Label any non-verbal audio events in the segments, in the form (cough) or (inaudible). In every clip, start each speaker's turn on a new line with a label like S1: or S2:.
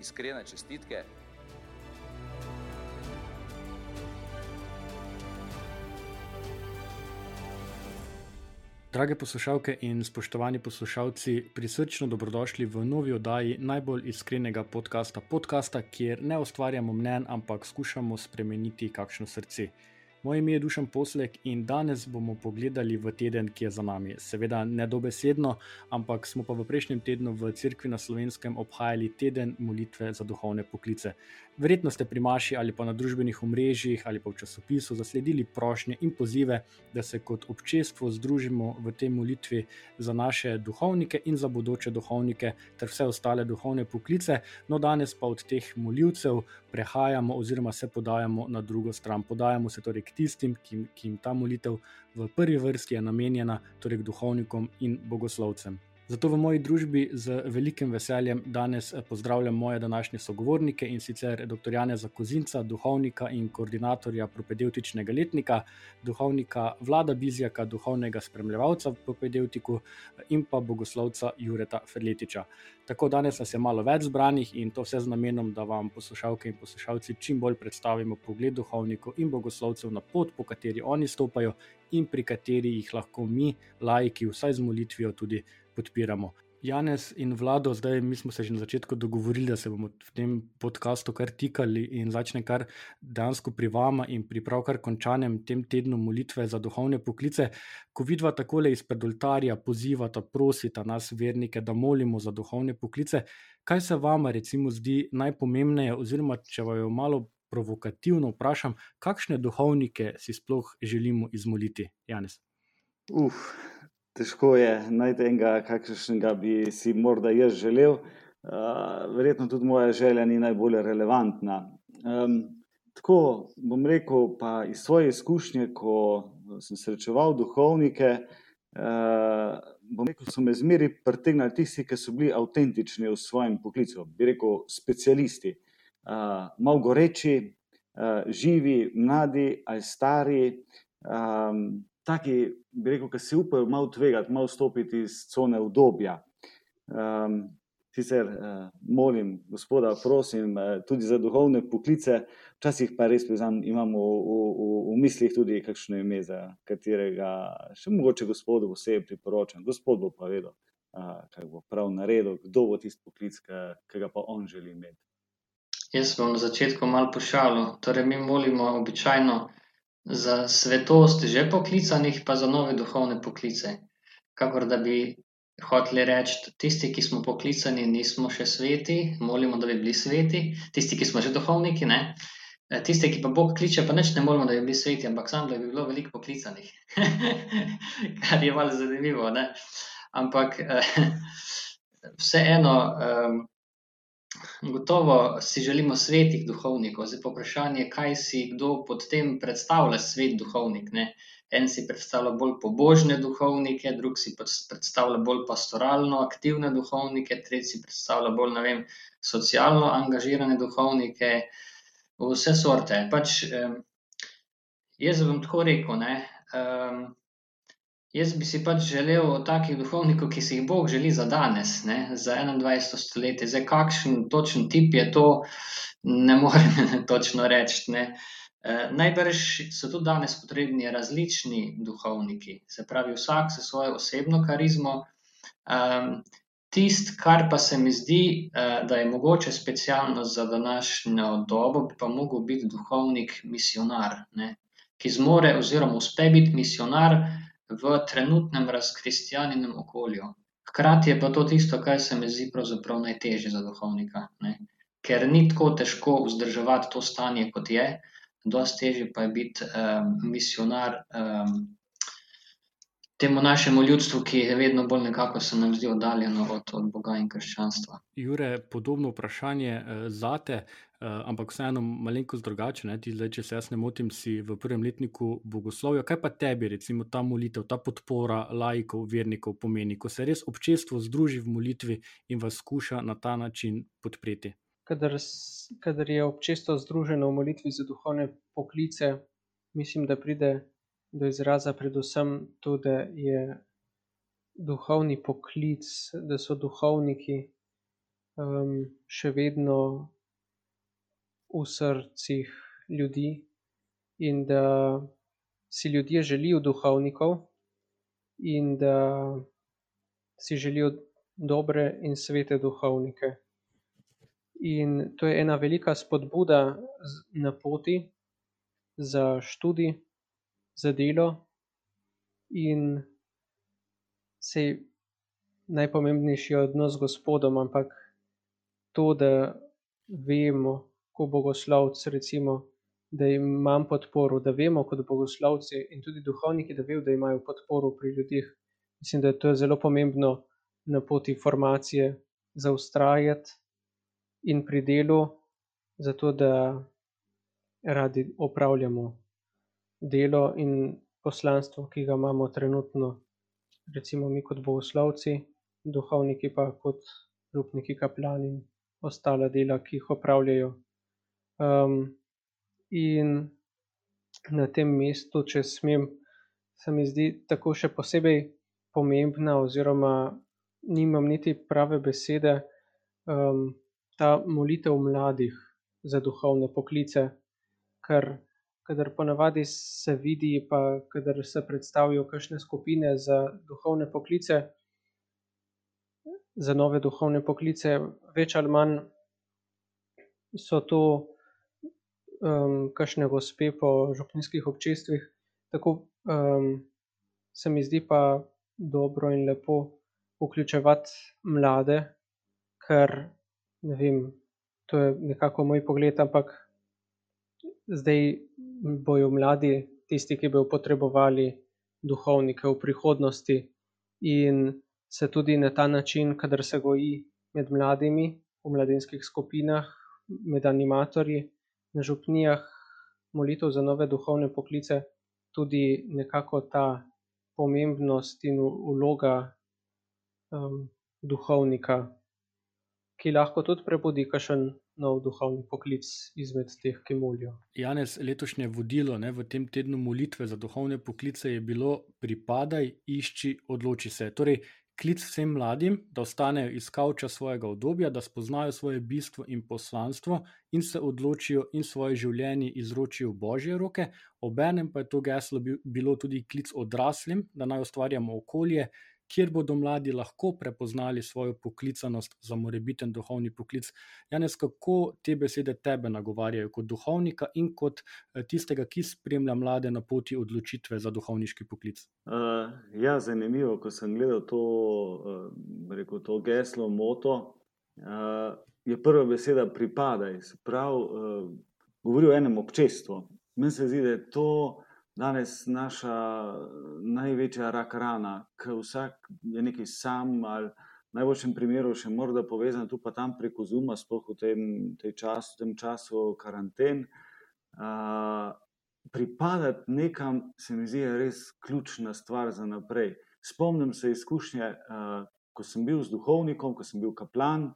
S1: iskrene čestitke.
S2: Drage poslušalke in spoštovani poslušalci, prisrčno dobrodošli v novi oddaji najbolj iskrenega podcasta, podcasta, kjer ne ustvarjamo mnen, ampak skušamo spremeniti kakšno srce. Moje ime je Dušan Poslek in danes bomo pogledali v teden, ki je za nami. Seveda ne dobesedno, ampak smo pa v prejšnjem tednu v Cerkvi na Slovenskem obhajali teden molitve za duhovne poklice. Verjetno ste pri Maši ali pa na družbenih omrežjih ali pa v časopisu zasledili prošnje in pozive, da se kot občestvo združimo v tej molitvi za naše duhovnike in za bodoče duhovnike ter vse ostale duhovne poklice. No, danes pa od teh molilcev prehajamo oziroma se podajamo na drugo stran. Podajamo se torej k tistim, ki, ki jim ta molitev v prvi vrsti je namenjena, torej k duhovnikom in bogoslovcem. Zato v moji družbi z velikim veseljem danes eh, pozdravljam moje današnje sogovornike in sicer dr. Janeza Kozinca, duhovnika in koordinatorja propedeutičnega letnika, duhovnika Vlada Bizjaka, duhovnega spremljevalca v propedeutiku in pa bogoslovca Jureta Ferletiča. Tako danes nas je malo več zbranih in to vse z namenom, da vam poslušalke in poslušalci čim bolj predstavimo pogled duhovnikov in bogoslovcev na pot, po kateri oni stopajo in pri kateri jih lahko mi, laiki, vsaj z molitvijo tudi podpiramo. Janez in vlado, zdaj mi smo se že na začetku dogovorili, da se bomo v tem podkastu kar tikali in začne kar dejansko pri vama in pri pravkar končanem tem tednu molitve za duhovne poklice. Ko vidva takole izpred oltarja pozivata, prosita nas, vernike, da molimo za duhovne poklice, kaj se vama recimo zdi najpomembneje, oziroma če vaju malo provokativno vprašam, kakšne duhovnike si sploh želimo izmoliti, Janez?
S3: Uf, težko je najti enega, kakršnega bi si morda jaz želel. Uh, verjetno tudi moja želja ni najbolj relevantna. Um, tako bom rekel, pa iz svoje izkušnje, ko sem srečeval duhovnike, uh, bom rekel, so me zmeri pritegnili tisti, ki so bili avtentični v svojem poklicu, bi rekel, specialisti. Uh, malo goreči, uh, živi, mladi ali stari, um, taki, bi rekel, ki si upajo malo tvegati, malo stopiti iz cone obdobja. Um, sicer uh, molim, gospoda, prosim, uh, tudi za duhovne poklice, včasih pa res priznam, imamo v, v, v mislih tudi kakšno ime, za katerega še mogoče gospodu osebno priporočam. Gospod bo pa vedel, uh, kaj bo prav naredil, kdo bo tisti poklic, ki ga pa on želi imeti.
S4: Jaz bom na začetku malo pošalil. Torej, mi molimo običajno za svetost že poklicanih, pa za nove duhovne poklice. Kakor da bi hoteli reči, tisti, ki smo poklicani, nismo še sveti, molimo, da bi bili sveti, tisti, ki smo že duhovniki, ne. Tisti, ki pa Bog kliče, pa neč ne molimo, da bi bili sveti, ampak samo, da bi bilo veliko poklicanih. (laughs) Kar je malo zanimivo, ne. Ampak (laughs) vseeno, Gotovo si želimo svetih duhovnikov, zdaj pa vprašanje, kaj si kdo pod tem predstavlja, svet duhovnik. Ne? En si predstavlja bolj pobožne duhovnike, drug si predstavlja bolj pastoralno aktivne duhovnike, tretji si predstavlja bolj, vem, socialno angažirane duhovnike, vse sorte. Pač, jaz bom tako rekel, ne, Jaz bi si pač želel takih duhovnikov, ki si jih Bog želi za danes, ne, za 21. stoletje. Zdaj, kakšen točen tip je to, ne morem (laughs) točno reči. Ne. E, najbrž so tudi danes potrebni različni duhovniki, se pravi, vsak s svojo osebno karizmo. Um, Tisto, kar pa se mi zdi, da je mogoče specialno za današnjo dobo, bi pa lahko bil duhovnik, misionar, ne, ki zmore, oziroma uspe biti misionar v trenutnem razkristjanjenem okolju. Hkrati je pa to tisto, kar se mi zdi pravzaprav najtežje za duhovnika. Ne? Ker ni tako težko vzdrževati to stanje, kot je, dosti težje pa je biti um, misionar um, temu našemu ljudstvu, ki je vedno bolj nekako se nam zdi oddaljeno od, od Boga in krščanstva.
S2: Jure, podobno vprašanje uh, zate, uh, ampak vseeno malenkost drugače. Ne? Ti zdaj, če se jaz ne motim, si v prvem letniku bogoslovja. Kaj pa tebi, recimo, ta molitev, ta podpora laikov, vernikov pomeni, ko se res občestvo združi v molitvi in vas skuša na ta način podpreti?
S5: Kadar, kadar je občestvo združeno v molitvi za duhovne poklice, mislim, da pride do izraza predvsem to, da je duhovni poklic, da so duhovniki um, še vedno v srcih ljudi in da si ljudje želijo duhovnikov in da si želijo dobre in svete duhovnike. In to je ena velika spodbuda na poti za študij, za delo in najpomembnejši je odnos z Gospodom, ampak to, da vemo, ko bogoslovci, recimo, da imam podporo, da vemo kot bogoslovci in tudi duhovniki, da vejo, da imajo podporo pri ljudeh. Mislim, da je to zelo pomembno na poti formacije za ustrajati in pri delu, zato da radi opravljamo delo in poslanstvo, ki ga imamo trenutno, recimo mi kot bogoslovci, duhovniki pa kot župniki, kaplani in ostala dela, ki jih opravljajo. Um, in na tem mestu, če smem, se mi zdi tako še posebej pomembna, oziroma nimam niti prave besede, um, ta molitev mladih za duhovne poklice, ker kadar ponavadi se vidi, pa kadar se predstavijo kakšne skupine za duhovne poklice, za nove duhovne poklice, več ali manj so to um, kakšne gospe po župnijskih občestvih. Tako um, se mi zdi pa dobro in lepo vključevati mlade, ker ne vem, to je nekako moj pogled, ampak zdaj bojo mladi tisti, ki bojo potrebovali duhovnike v prihodnosti, in se tudi na ta način, kadar se goji med mladimi v mladinskih skupinah, med animatorji na župnijah, molitev za nove duhovne poklice, tudi nekako ta pomembnost in vloga um, duhovnika, ki lahko tudi prebudi kakšen nov duhovni poklic izmed teh, ki molijo.
S2: Janez, letošnje vodilo ne, v tem tednu molitve za duhovne poklice je bilo: pripadaj, išči, odloči se. Torej, klic vsem mladim, da ostanejo iz kavča svojega obdobja, da spoznajo svoje bistvo in poslanstvo in se odločijo in svoje življenje izročijo v božje roke. Obenem pa je to geslo bilo tudi klic odraslim, da naj ustvarjamo okolje, kjer bodo mladi lahko prepoznali svojo poklicanost za morebiten duhovni poklic. Janes, kako te besede tebe nagovarjajo kot duhovnika in kot eh, tistega, ki spremlja mlade na poti odločitve za duhovniški poklic?
S3: Uh, ja, zanimivo, ko sem gledal to, uh, rekel, to geslo, moto. Uh, je prva beseda pripadaj, se pravi, uh, govori o enem občestvu. Meni se zdi, da je to danes naša največja rak rana, ki vsak je nekaj sam ali v najboljšem primeru še morda povezan tu pa tam preko Zuma, sploh v tem, času, v tem času karanten. Uh, pripadati nekam se mi zdi res ključna stvar za naprej. Spomnim se izkušnje, uh, ko sem bil z duhovnikom, ko sem bil kaplan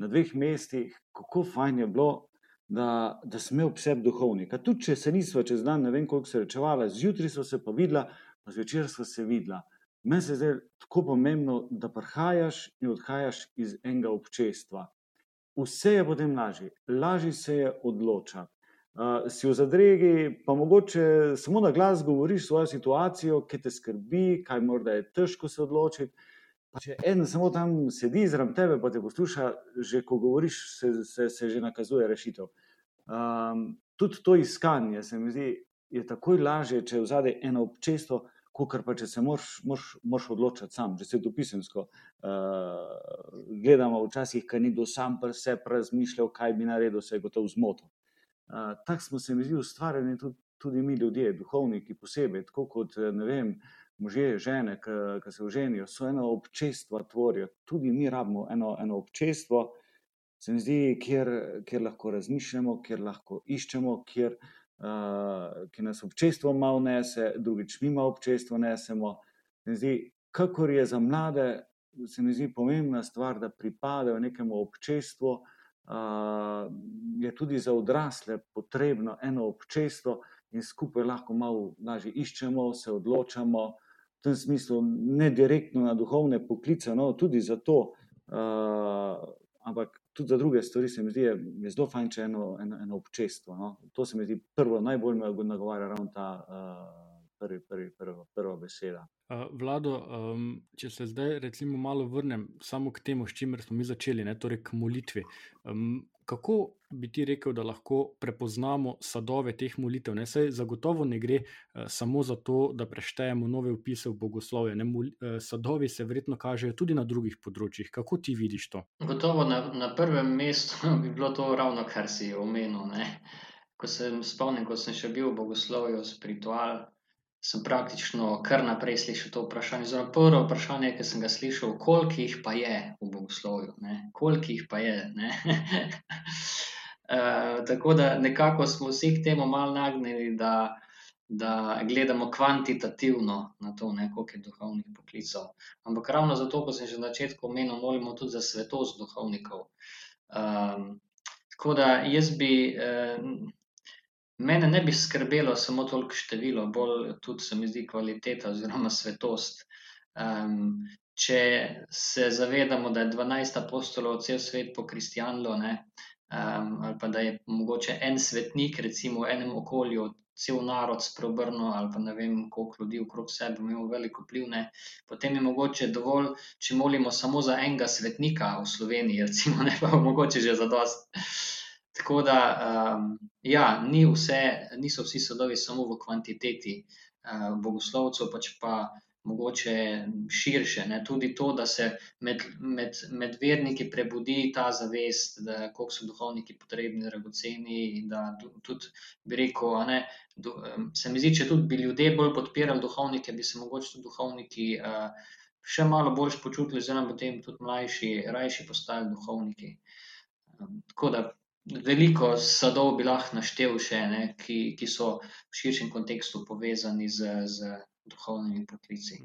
S3: na dveh mestih, kako fajn je bilo, da, da sem imel vse duhovnika. Tudi če se nismo čez dan, ne vem koliko se rečevala, zjutraj so se pa videla, pa zvečer so se videla. Meni se zdi tako pomembno, da prihajaš in odhajaš iz enega občestva. Vse je potem lažje, lažje se je odločati. Uh, si v zadregi, pa mogoče samo na glas govoriš svojo situacijo, ki te skrbi, kaj morda je težko se odločiti. Pa če en samo tam sedi zraven tebe, pa te posluša, že ko govoriš, se, se, se že nakazuje rešitev. Um, tudi to iskanje se mi zdi, je takoj lažje, če vzade eno občestvo, kot pa če se moraš odločiti sam, že se dopisemsko. Uh, gledamo včasih, kaj ni do sam pri sebi razmišljal, kaj bi naredil, se je gotovo zmotil. Uh, tako smo se mi zdi ustvarjeni tudi, tudi mi ljudje, duhovniki posebej, tako kot ne vem možje, žene, ki se oženijo, so eno občestvo, tvorijo. Tudi mi rabimo eno, eno občestvo, se mi zdi, kjer, kjer lahko razmišljamo, kjer lahko iščemo, kjer, uh, kjer nas občestvo malo nese, drugič mi malo občestvo nesemo. Se mi zdi, kakor je za mlade, se mi zdi pomembna stvar, da pripadajo nekemu občestvu, uh, je tudi za odrasle potrebno eno občestvo in skupaj lahko malo lažje iščemo, se odločamo. V tem smislu, ne direktno na duhovne poklice, no, tudi za to, uh, ampak tudi za druge stvari, se mi zdi, je zelo fajn, če eno, eno, eno občestvo. No. To se mi zdi prvo, najbolj me nagovarja ravno ta uh, prvi, prvi, prva, prva beseda.
S2: Vlado, um, če se zdaj recimo malo vrnem samo k temu, s čimer smo mi začeli, ne, torej k molitvi. Um, kako bi ti rekel, da lahko prepoznamo sadove teh molitev? Ne? Saj zagotovo ne gre uh, samo za to, da preštejemo nove upise v bogoslovje. Ne? Mol, uh, sadovi se verjetno kažejo tudi na drugih področjih. Kako ti vidiš to?
S4: Gotovo na, na prvem mestu (laughs) bi bilo to ravno, kar si omenil. Ne? Ko sem spomnil, ko sem še bil v bogoslovju, spiritual, sem praktično kar naprej slišal to vprašanje. Zelo prvo vprašanje, ki sem ga slišal, koliko jih pa je v bogoslovju, ne? koliko jih pa je. uh, (laughs) tako da nekako smo vsi k temu malo nagnjeni, da, da gledamo kvantitativno na to, ne? koliko je duhovnih poklicov. Ampak ravno zato, ko sem že na začetku omenil, molimo tudi za svetost duhovnikov. Um, tako da jaz bi. Uh, Mene ne bi skrbelo samo toliko število, bolj tudi se mi zdi kvaliteta oziroma svetost. Um, če se zavedamo, da je 12 apostolov cel svet pokristijanilo, um, ali pa da je mogoče en svetnik, recimo v enem okolju, cel narod spreobrnil, ali pa ne vem, koliko ljudi okrog sebe ima veliko vpliv, ne, potem je mogoče dovolj, če molimo samo za enega svetnika v Sloveniji, recimo, ne pa mogoče že za dost. Tako da, um, ja, ni vse, niso vsi sadovi samo v kvantiteti uh, bogoslovcev, pač pa mogoče širše. Ne? Tudi to, da se med, med, med verniki prebudi ta zavest, da koliko so duhovniki potrebni, dragoceni da tudi, bi rekel, ne, do, um, se mi zdi, če tudi bi ljudje bolj podpirali duhovnike, bi se mogoče tudi duhovniki. Uh, Še malo bolj počutili, zelo potem tudi mlajši, rajši postali duhovniki. Um, tako da veliko sadov bi lahko naštel še, ne, ki, ki so v širšem kontekstu povezani z, z duhovnimi poklici.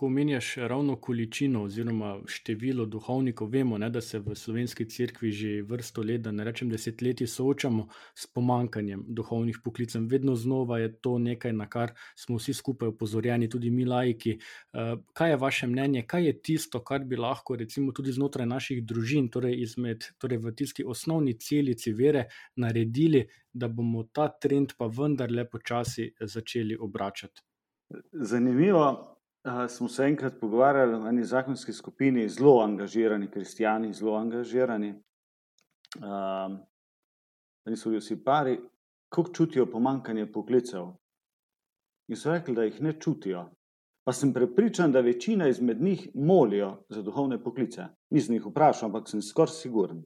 S2: Ko omenjaš ravno količino oziroma število duhovnikov, vemo, ne, da se v slovenski cerkvi že vrsto let, da ne rečem desetletji, soočamo s pomankanjem duhovnih poklicev. Vedno znova je to nekaj, na kar smo vsi skupaj opozorjeni, tudi mi, laiki. Eh, kaj je vaše mnenje, kaj je tisto, kar bi lahko, recimo, tudi znotraj naših družin, torej, izmed, torej v tisti osnovni celici vere, naredili, da bomo ta trend pa vendarle počasi začeli obračati?
S3: Zanimivo, smo se enkrat pogovarjali o eni zakonski skupini, zelo angažirani kristijani, zelo angažirani. Um, niso bili vsi pari, kako čutijo pomankanje poklicev. In so rekli, da jih ne čutijo. Pa sem prepričan, da večina izmed njih molijo za duhovne poklice. Nisem jih vprašal, ampak sem skoraj siguren.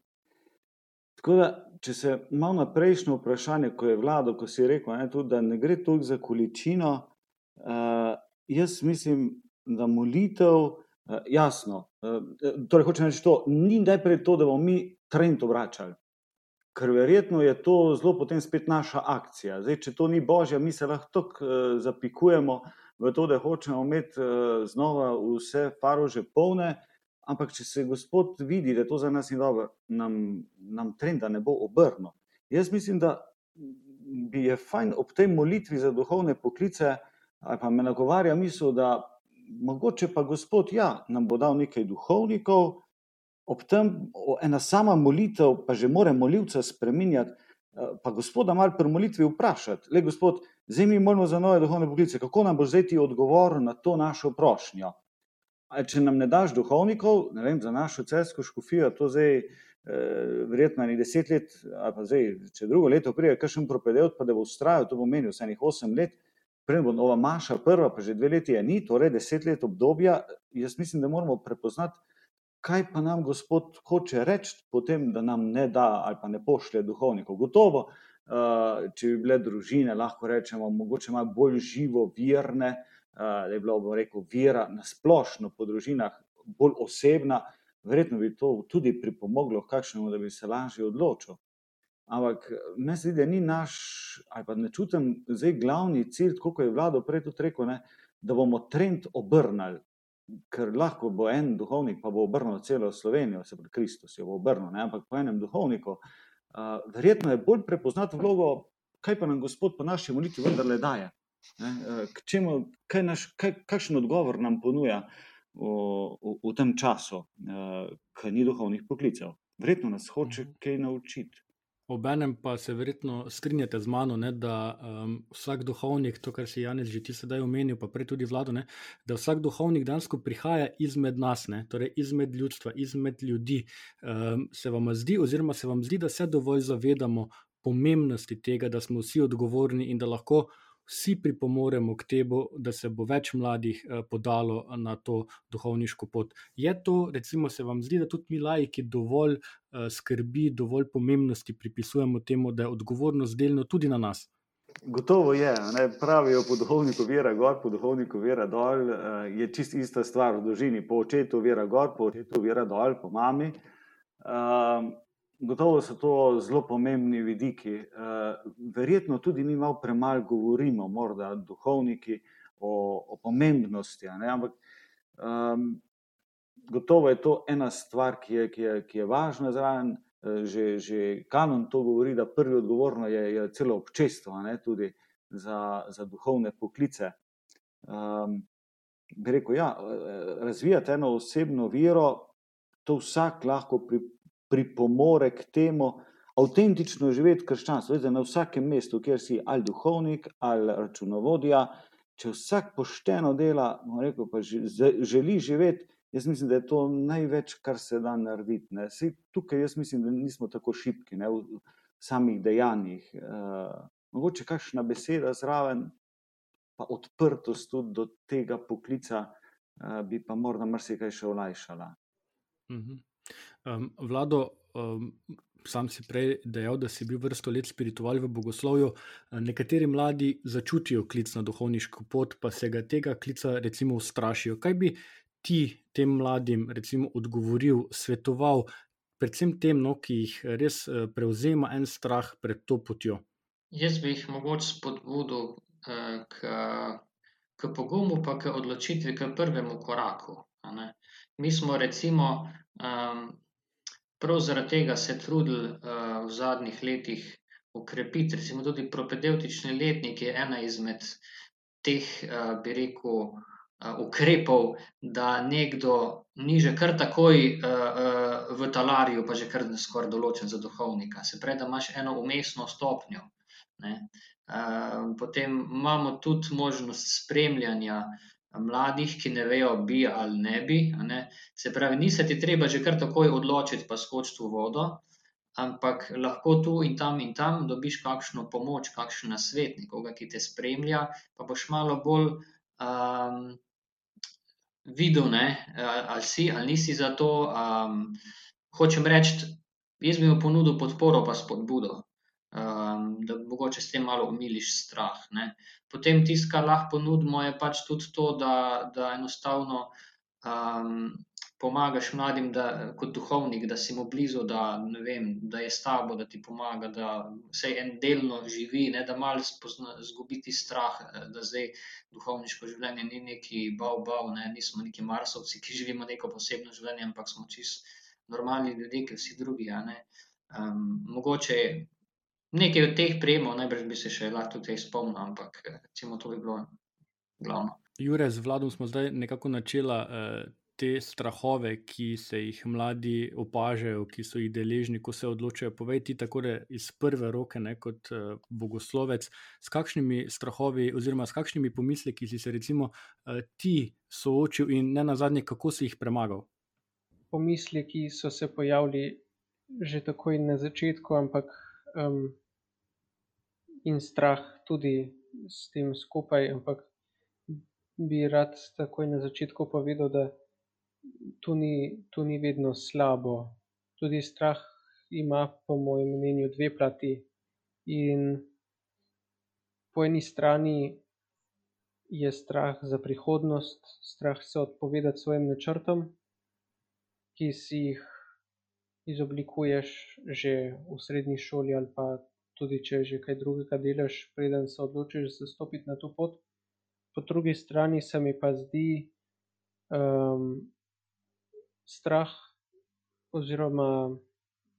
S3: Tako da, če se malo na prejšnjo vprašanje, ko je vlado, ko si rekel, ne, tudi, da ne gre toliko za količino, uh, jaz mislim, da molitev, eh, jasno, eh, torej hočem reči to, ni najprej to, da bomo mi trend obračali. Ker verjetno je to zelo potem spet naša akcija. Zdaj, če to ni božja, mi se lahko tako zapikujemo v to, da hočemo imeti znova vse farože polne, ampak če se Gospod vidi, da to za nas ni dobro, nam, nam trenda ne bo obrnil. Jaz mislim, da bi je fajn ob tej molitvi za duhovne poklice uh, ali pa me nagovarja misel, da mogoče pa Gospod ja, nam bo dal nekaj duhovnikov, ob tem ena sama molitev, pa že more molilca spremenjati, eh, pa Gospoda malo pri molitvi vprašati. Le, Gospod, zdaj mi moramo za nove duhovne poklice, kako nam bo zdaj ti odgovor na to našo prošnjo? Če nam ne daš duhovnikov, ne vem, za našo celsko škofijo, to zdaj. Eh, verjetno ni deset let, ali pa zdaj, če drugo leto prije, kakšen propedevt, pa da bo ustrajal, to bo menil vse enih osem let, prej bo nova Maša, prva, pa že dve leti je ni, torej deset let obdobja. Jaz mislim, da moramo prepoznati, kaj pa nam Gospod hoče reči, potem, da nam ne da ali pa ne pošlje duhovnikov. Gotovo uh, če bi bile družine, lahko rečemo, mogoče malo bolj živo, virne, uh, da je bila, bom rekel, vera na splošno po družinah bolj osebna, verjetno bi to tudi pripomoglo k kakšnemu, da bi se lažje odločil. Ampak meni se zdi, da ni naš, ali pa ne čutim, zdaj glavni cilj, kot je vlado prej tudi rekel, ne, da bomo trend obrnili. Ker lahko bo en duhovnik, pa bo obrnil celo Slovenijo, se pravi Kristus, jo bo obrnil, ne? ampak po enem duhovniku, uh, verjetno je bolj prepoznati vlogo, kaj pa nam Gospod po naši molitvi vendarle daje. Uh, čemu, kaj naš, kaj, kakšen odgovor nam ponuja v, v, v tem času, uh, ki ni duhovnih poklicev. Verjetno nas hoče
S2: Mhm.
S3: kaj naučiti.
S2: Obenem pa se verjetno strinjate z mano, ne, da um, vsak duhovnik, to, kar si Janez že ti sedaj omenil, pa prej tudi vlado, ne, da vsak duhovnik dejansko prihaja izmed nas, ne, torej izmed ljudstva, izmed ljudi. Um, se vam zdi, oziroma se vam zdi, da se dovolj zavedamo pomembnosti tega, da smo vsi odgovorni in da lahko vsi pripomoremo k temu, da se bo več mladih eh, podalo na to duhovniško pot. Je to, recimo, se vam zdi, da tudi mi, laiki, dovolj eh, skrbi, dovolj pomembnosti pripisujemo temu, da je odgovornost delno tudi na nas?
S3: Gotovo je, ne, pravijo po duhovniku vera gor, po duhovniku vera dol, uh, je čist ista stvar v družini, po očetu vera gor, po očetu vera dol, po mami. Uh, gotovo so to zelo pomembni vidiki. Uh, verjetno tudi mi malo premalo govorimo, morda duhovniki, o, o pomembnosti, ampak um, gotovo je to ena stvar, ki je, ki je, ki je važna zraven. Že, že kanon to govori, da prvi odgovorno je, je celo občestvo, ne, tudi za, za duhovne poklice. Um, bi rekel, ja, razvijati eno osebno vero, to vsak lahko pri, pripomore k temu, avtentično živeti krščanstvo. Veste, na vsakem mestu, kjer si ali duhovnik ali računovodja, če vsak pošteno dela, rekel, pa želi živeti. Jaz mislim, da je to največ, kar se da narediti. Ne. Sej tukaj jaz mislim, da nismo tako šipki ne, v samih dejanjih. E, mogoče kakšna beseda zraven, pa odprtost tudi do tega poklica, e, bi pa morda marsikaj še olajšala.
S2: -huh. Um, Vlado, um, sam si prej dejal, da si bil vrsto let spiritual v bogoslovju. Nekateri mladi začutijo klic na duhovniško pot, pa se ga tega klica recimo ustrašijo. Kaj bi ti tem mladim, recimo, odgovoril, svetoval, predvsem tem, no, ki jih res prevzema en strah pred to potjo?
S4: Jaz bi jih mogoče spodbudil k, k pogumu, pa k odločitvi, k prvemu koraku. Mi smo, recimo, um, prav zaradi tega se trudili uh, v zadnjih letih ukrepiti, recimo tudi propedeutični letnik je ena izmed teh, uh, bi rekel, ukrepov, da nekdo ni že kar takoj uh, uh, v talarju, pa že kar skoraj določen za duhovnika. Se pravi, da imaš eno umestno stopnjo. Uh, potem imamo tudi možnost spremljanja mladih, ki ne vejo, bi ali ne bi. Ne? Se pravi, ni se ti treba že kar takoj odločiti, pa skočiti v vodo. Ampak lahko tu in tam in tam dobiš kakšno pomoč, kakšen nasvet, nekoga, ki te spremlja, pa boš malo bolj um, videl, ne, ali si ali nisi za to. Um, hočem reči, jaz bi mu ponudil podporo, pa spodbudo, da mogoče s tem malo umiliš strah. Ne. Potem tisto, kar lahko ponudimo, je pač tudi to, da, da enostavno um, pomagaš mladim, da, kot duhovnik, da si mu blizu, da, vem, da je s tabo, da ti pomaga, da vse en delno živi, ne, da malo izgubiti strah, da zdaj duhovniško življenje ni neki bav, bav, ne, nismo neki marsovci, ki živimo neko posebno življenje, ampak smo čisto normalni ljudje, kot vsi drugi. Um, mogoče nekaj od teh prejemov, najbrž bi se še lahko tudi spomnil, ampak recimo to bi bilo glavno.
S2: Jure, z vladom smo zdaj nekako načela. Eh... Te strahove, ki se jih mladi opažajo, ki so jih deležni, ko se odločajo, povej ti tako iz prve roke, ne, kot uh, bogoslovec, s kakšnimi strahovi, oziroma s kakšnimi pomisleki si se recimo uh, ti soočil, in ne na zadnje, kako si jih premagal.
S5: Pomisleki so se pojavili že takoj na začetku, ampak um, in strah tudi s tem skupaj, ampak bi rad takoj na začetku povedal, da to ni, to ni vedno slabo. Tudi strah ima, po mojem mnenju, dve plati. In po eni strani je strah za prihodnost, strah se odpovedati svojim načrtom, ki si jih izoblikuješ že v srednji šoli, ali pa tudi če že kaj drugega delaš, preden se odločiš zastopiti na to pot. Po drugi strani se mi pa zdi um, strah oziroma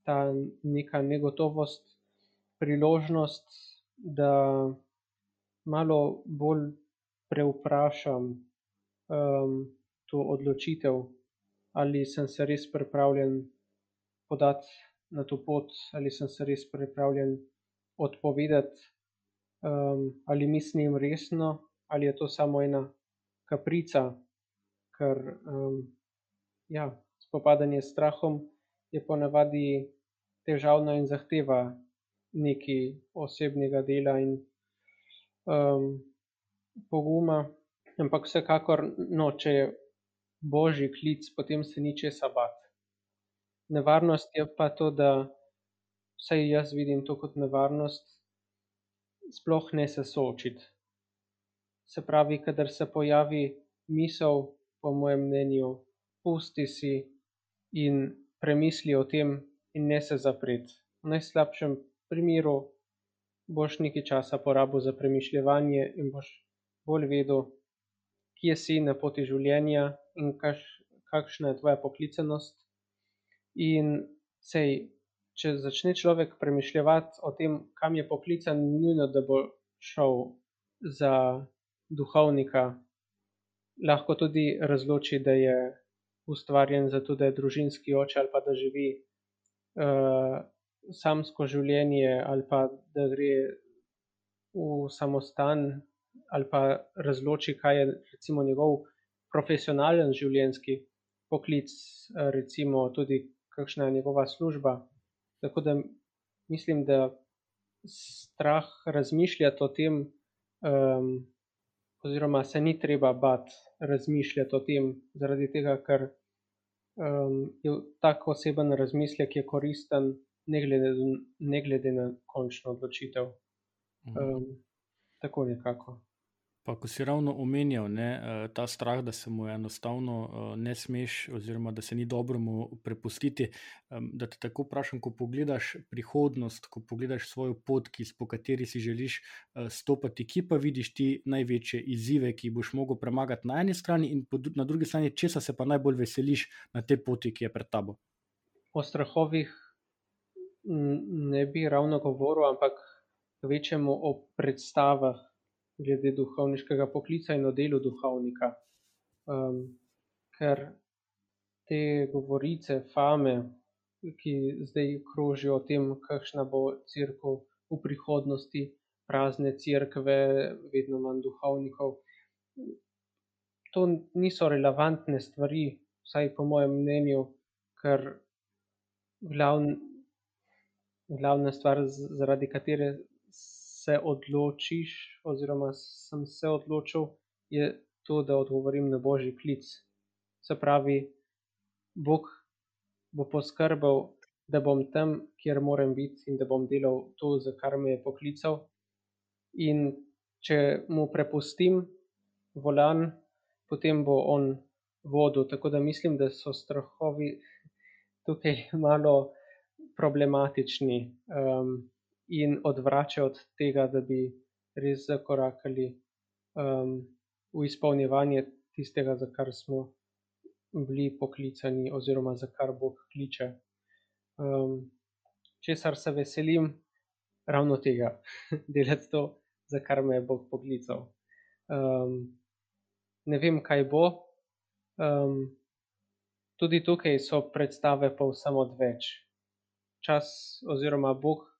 S5: ta neka negotovost priložnost, da malo bolj preuprašam um, to odločitev, ali sem se res pripravljen podati na to pot, ali sem se res pripravljen odpovedati, um, ali mislim resno, ali je to samo ena kaprica, ker um, ja, spopadanje s strahom je ponavadi težavno in zahteva nekaj osebnega dela in um, poguma. Ampak vsekakor, no, če je božji klic, potem se ni česa bati. Nevarnost je pa to, da vsaj jaz vidim to kot nevarnost, sploh ne se soočiti. Se pravi, kadar se pojavi misel, po mojem mnenju, pusti si in premisli o tem, in ne se zapreti. V najslabšem primeru boš nekaj časa porabil za premišljevanje in boš bolj vedel, kje si na poti življenja in kaš, kakšna je tvoja poklicanost. In sej, če začne človek premišljati o tem, kam je poklican, nujno, da bo šel za duhovnika. Lahko tudi razloči, da je ustvarjen zato, da je družinski oče ali pa da živi uh, samsko življenje ali pa da gre v samostan ali pa razloči, kaj je recimo njegov profesionalen življenjski poklic, recimo tudi kakšna je njegova služba. Tako da mislim, da strah razmišljati o tem, um, oziroma se ni treba bati razmišljati o tem, zaradi tega, ker um, je tak oseben razmislek je koristen, ne glede, ne glede na končno odločitev. Um, tako nekako.
S2: Pa, ko si ravno omenjal ne, eh, ta strah, da se mu enostavno eh, ne smeš, oziroma da se ni dobro mu prepustiti. Da te tako vprašam, ko pogledaš prihodnost, ko pogledaš svojo pot, ki, po kateri si želiš eh, stopiti, ki pa vidiš ti največje izzive, ki jih boš mogel premagati na eni strani, in na drugi strani, česa se pa najbolj veseliš na tej poti, ki je pred tabo.
S5: O strahovih ne bi ravno govoril, ampak večjemu o predstavah glede duhovniškega poklica in o delu duhovnika. Um, ker te govorice, fame, ki zdaj krožijo o tem, kakšna bo crkva v prihodnosti, prazne crkve, vedno manj duhovnikov. To niso relevantne stvari, vsaj po mojem mnenju, ker glavn, glavna stvar, zaradi katere se odločiš, oziroma sem se odločil, je to, da odgovorim na božji klic. Se pravi, Bog bo poskrbel, da bom tam, kjer moram biti in da bom delal to, za kar me je poklical. In če mu prepustim volan, potem bo on vodil. Tako da mislim, da so strahovi tukaj (laughs) malo problematični. Um, in odvračajo od tega, da bi res zakorakali um, v izpolnjevanje tistega, za kar smo bili poklicani, oziroma za kar Bog kliče. Um, česar se veselim, ravno tega, (laughs) delati to, za kar me je Bog poklical. Um, ne vem, kaj bo. Um, tudi tukaj so predstave pa vsem odveč. Čas oziroma Bog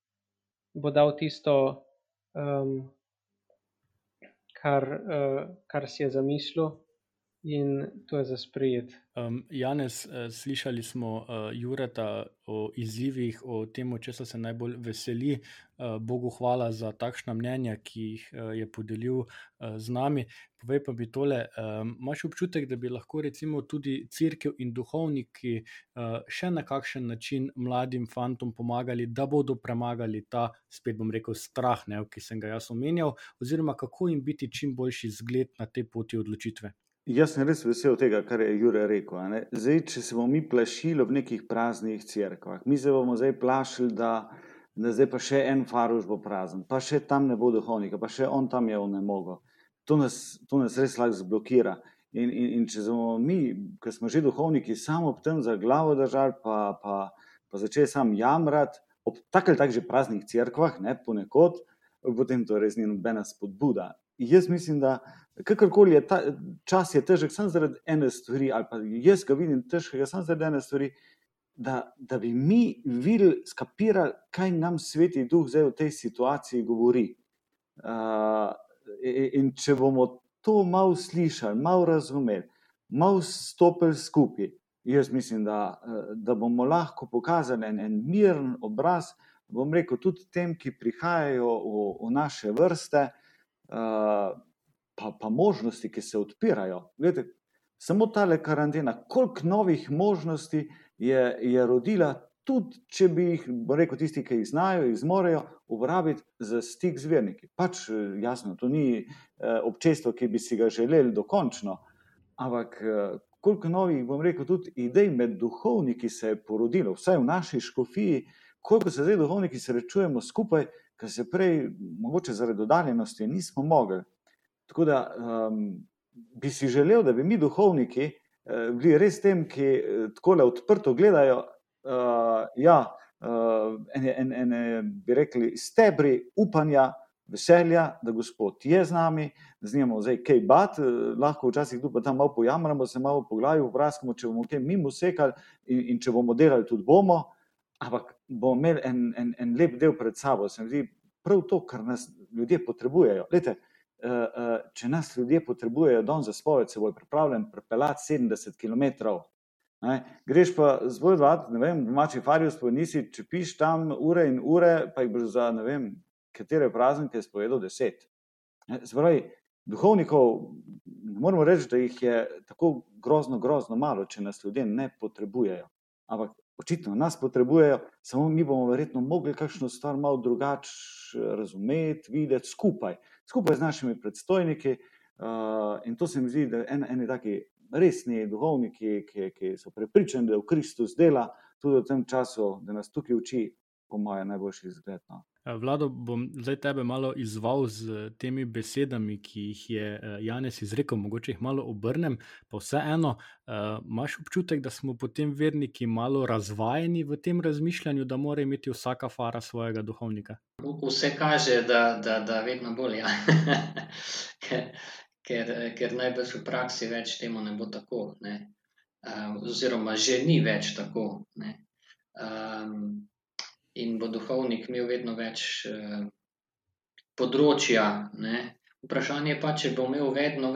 S5: bo dal tisto, um, kar, uh, kar si je zamislil, in to je za sprejeti.
S2: Um, Janes, uh, slišali smo uh, Jureta o izzivih, o tem, če se najbolj veseli. Uh, Bogu hvala za takšna mnenja, ki jih uh, je podelil uh, z nami. Povej pa mi tole, um, imaš občutek, da bi lahko recimo tudi crkv in duhovniki uh, še na kakšen način mladim fantom pomagali, da bodo premagali ta, spet bom rekel, strah, ne, ki sem ga jaz omenjal, oziroma kako jim biti čim boljši zgled na tej poti odločitve.
S3: Jaz sem res vesel tega, kar je Jure rekel. Zdaj, če se bomo mi plašili v nekih praznih crkvah, mi se bomo zdaj plašili, da, da zdaj pa še en faruš bo prazen, pa še tam ne bo duhovnika, pa še on tam je v nemogo. To nas, to nas res lahko zblokira. In, in, in če smo mi, ki smo že duhovniki, samo ob tem za glavo držali, pa, pa, pa začeli sam jamrati, ob tako ali tako že praznih crkvah, ne ponekod, potem to res ni nobena spodbuda. Jaz mislim, da kakorkoli je ta čas, je težek samo zaradi ene stvari, ali pa jaz ga vidim težkega samo zaradi ene stvari, da, da bi mi videli, skapirali, kaj nam sveti duh zdaj v tej situaciji govori. Uh, in če bomo to malo slišali, malo razumeli, malo stopili skupaj, jaz mislim, da, da bomo lahko pokazali en, en miren obraz. Bom rekel tudi tem, ki prihajajo v, v naše vrste, uh, pa, pa možnosti, ki se odpirajo. Glede, samo ta le karantena, koliko novih možnosti je, je rodila, tudi če bi jih, rekel, tisti, ki jih znajo, jih zmorejo uporabiti za stik z verniki. Pač jasno, to ni eh, občestvo, ki bi si ga želeli dokončno, ampak. Eh, Koliko novih, bom rekel, tudi idej med duhovniki se je porodilo, vsaj v naši škofiji, koliko se zdaj duhovniki srečujemo skupaj, ker se prej, mogoče zaradi oddaljenosti, nismo mogli. Tako da um, bi si želel, da bi mi, duhovniki, uh, bili res tem, ki uh, tako le odprto gledajo, uh, ja, uh, ene, ene, ene, bi rekli, stebri upanja, veselja, da Gospod je z nami, da z njim zdaj kaj bat, uh, lahko včasih tu pa tam malo pojamramo, se malo po glavi vprašamo, če bomo kaj mimo sekali in, in če bomo delali, tudi bomo. Ampak bomo imeli en, en, en lep del pred sabo, se mi zdi prav to, kar nas ljudje potrebujejo. Lete, Eh, eh, če nas ljudje potrebujejo don za spoved, se bo pripravljen prepeljati 70 km. Ne? Greš pa zboj dva, ne vem, domači farijo spovednisi, če piš tam ure in ure, pa jih boš za ne vem, katere praznike spovedal deset. Zvraj, duhovnikov, moramo reči, da jih je tako grozno, grozno malo, če nas ljudje ne potrebujejo. Ampak očitno nas potrebujejo, samo mi bomo verjetno mogli kakšno stvar malo drugače razumeti, videti skupaj skupaj z našimi predstojniki. Uh, in to se mi zdi, da en, eni taki resni duhovniki, ki, ki so prepričani, da je v Kristus dela tudi v tem času, da nas tukaj uči, po mojem, najboljši izgled. No.
S2: Vlado, bom zdaj tebe malo izval z temi besedami, ki jih je Janes izrekel, mogoče jih malo obrnem, pa vseeno, imaš občutek, da smo potem verniki malo razvajeni v tem razmišljanju, da mora imeti vsaka fara svojega duhovnika?
S4: Vse kaže, da, da, da vedno bolje. Ja. (laughs) ker, ker, ker najbrž v praksi več temu ne bo tako. Ne? Oziroma, že ni več tako. Um, in bo duhovnik imel vedno več eh, področja. Ne. Vprašanje pa, če bo imel, vedno,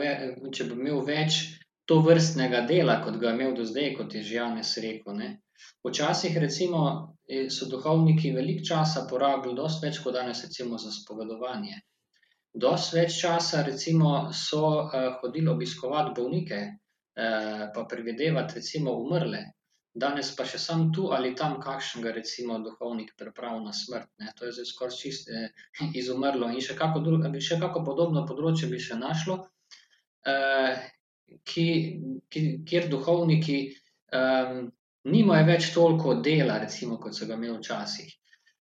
S4: če bo imel več to vrstnega dela, kot ga je imel do zdaj, kot je že Janes rekel. Ne. Včasih, recimo, so duhovniki veliko časa porabili, dosti več kot danes, recimo, za spovedovanje. Dosti več časa, recimo, so uh, hodili obiskovati bolnike, uh, pa predvidevati, recimo, umrle. Danes pa še sam tu ali tam, kakšnega, recimo, duhovnik pripravlja na smrt. Ne? To je zdaj skoraj čisto eh, izumrlo. In še kako, drugo, še kako podobno področje bi se našlo, eh, ki, ki, kjer duhovniki eh, nimajo več toliko dela, recimo, kot so ga imeli včasih.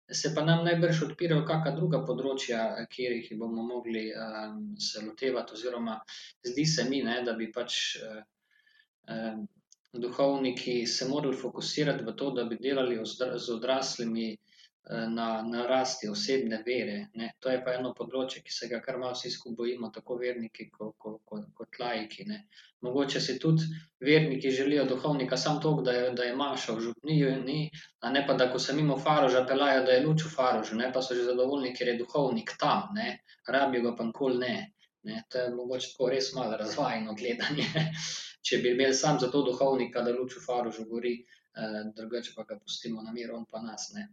S4: Se pa nam najbrž odpirajo kakšna druga področja, kjer jih bomo mogli um, se lotevati, oziroma zdi se mi, ne, da bi pač. Um, duhovniki se morali fokusirati v to, da bi delali z odraslimi eh, na, na rasti osebne vere. Ne. To je pa eno področje, ki se ga kar malo vsi skupaj bojimo, tako verniki kot, kot, kot, kot laiki. Ne. Mogoče si tudi verniki želijo duhovnika samo to, da je, da je maša v župniju, ni, a ne pa da, ko se mimo faroža pelajo, da je luč v farožu, ne pa so že zadovoljni, ker je duhovnik tam, ne. rabijo ga pa nikoli ne. Ne? To je mogoče tako res malo razvajeno gledanje. Če bi imeli sam za to duhovnika, da luč v faru že gori, eh, drugače pa ga pustimo na miru, on pa nas ne.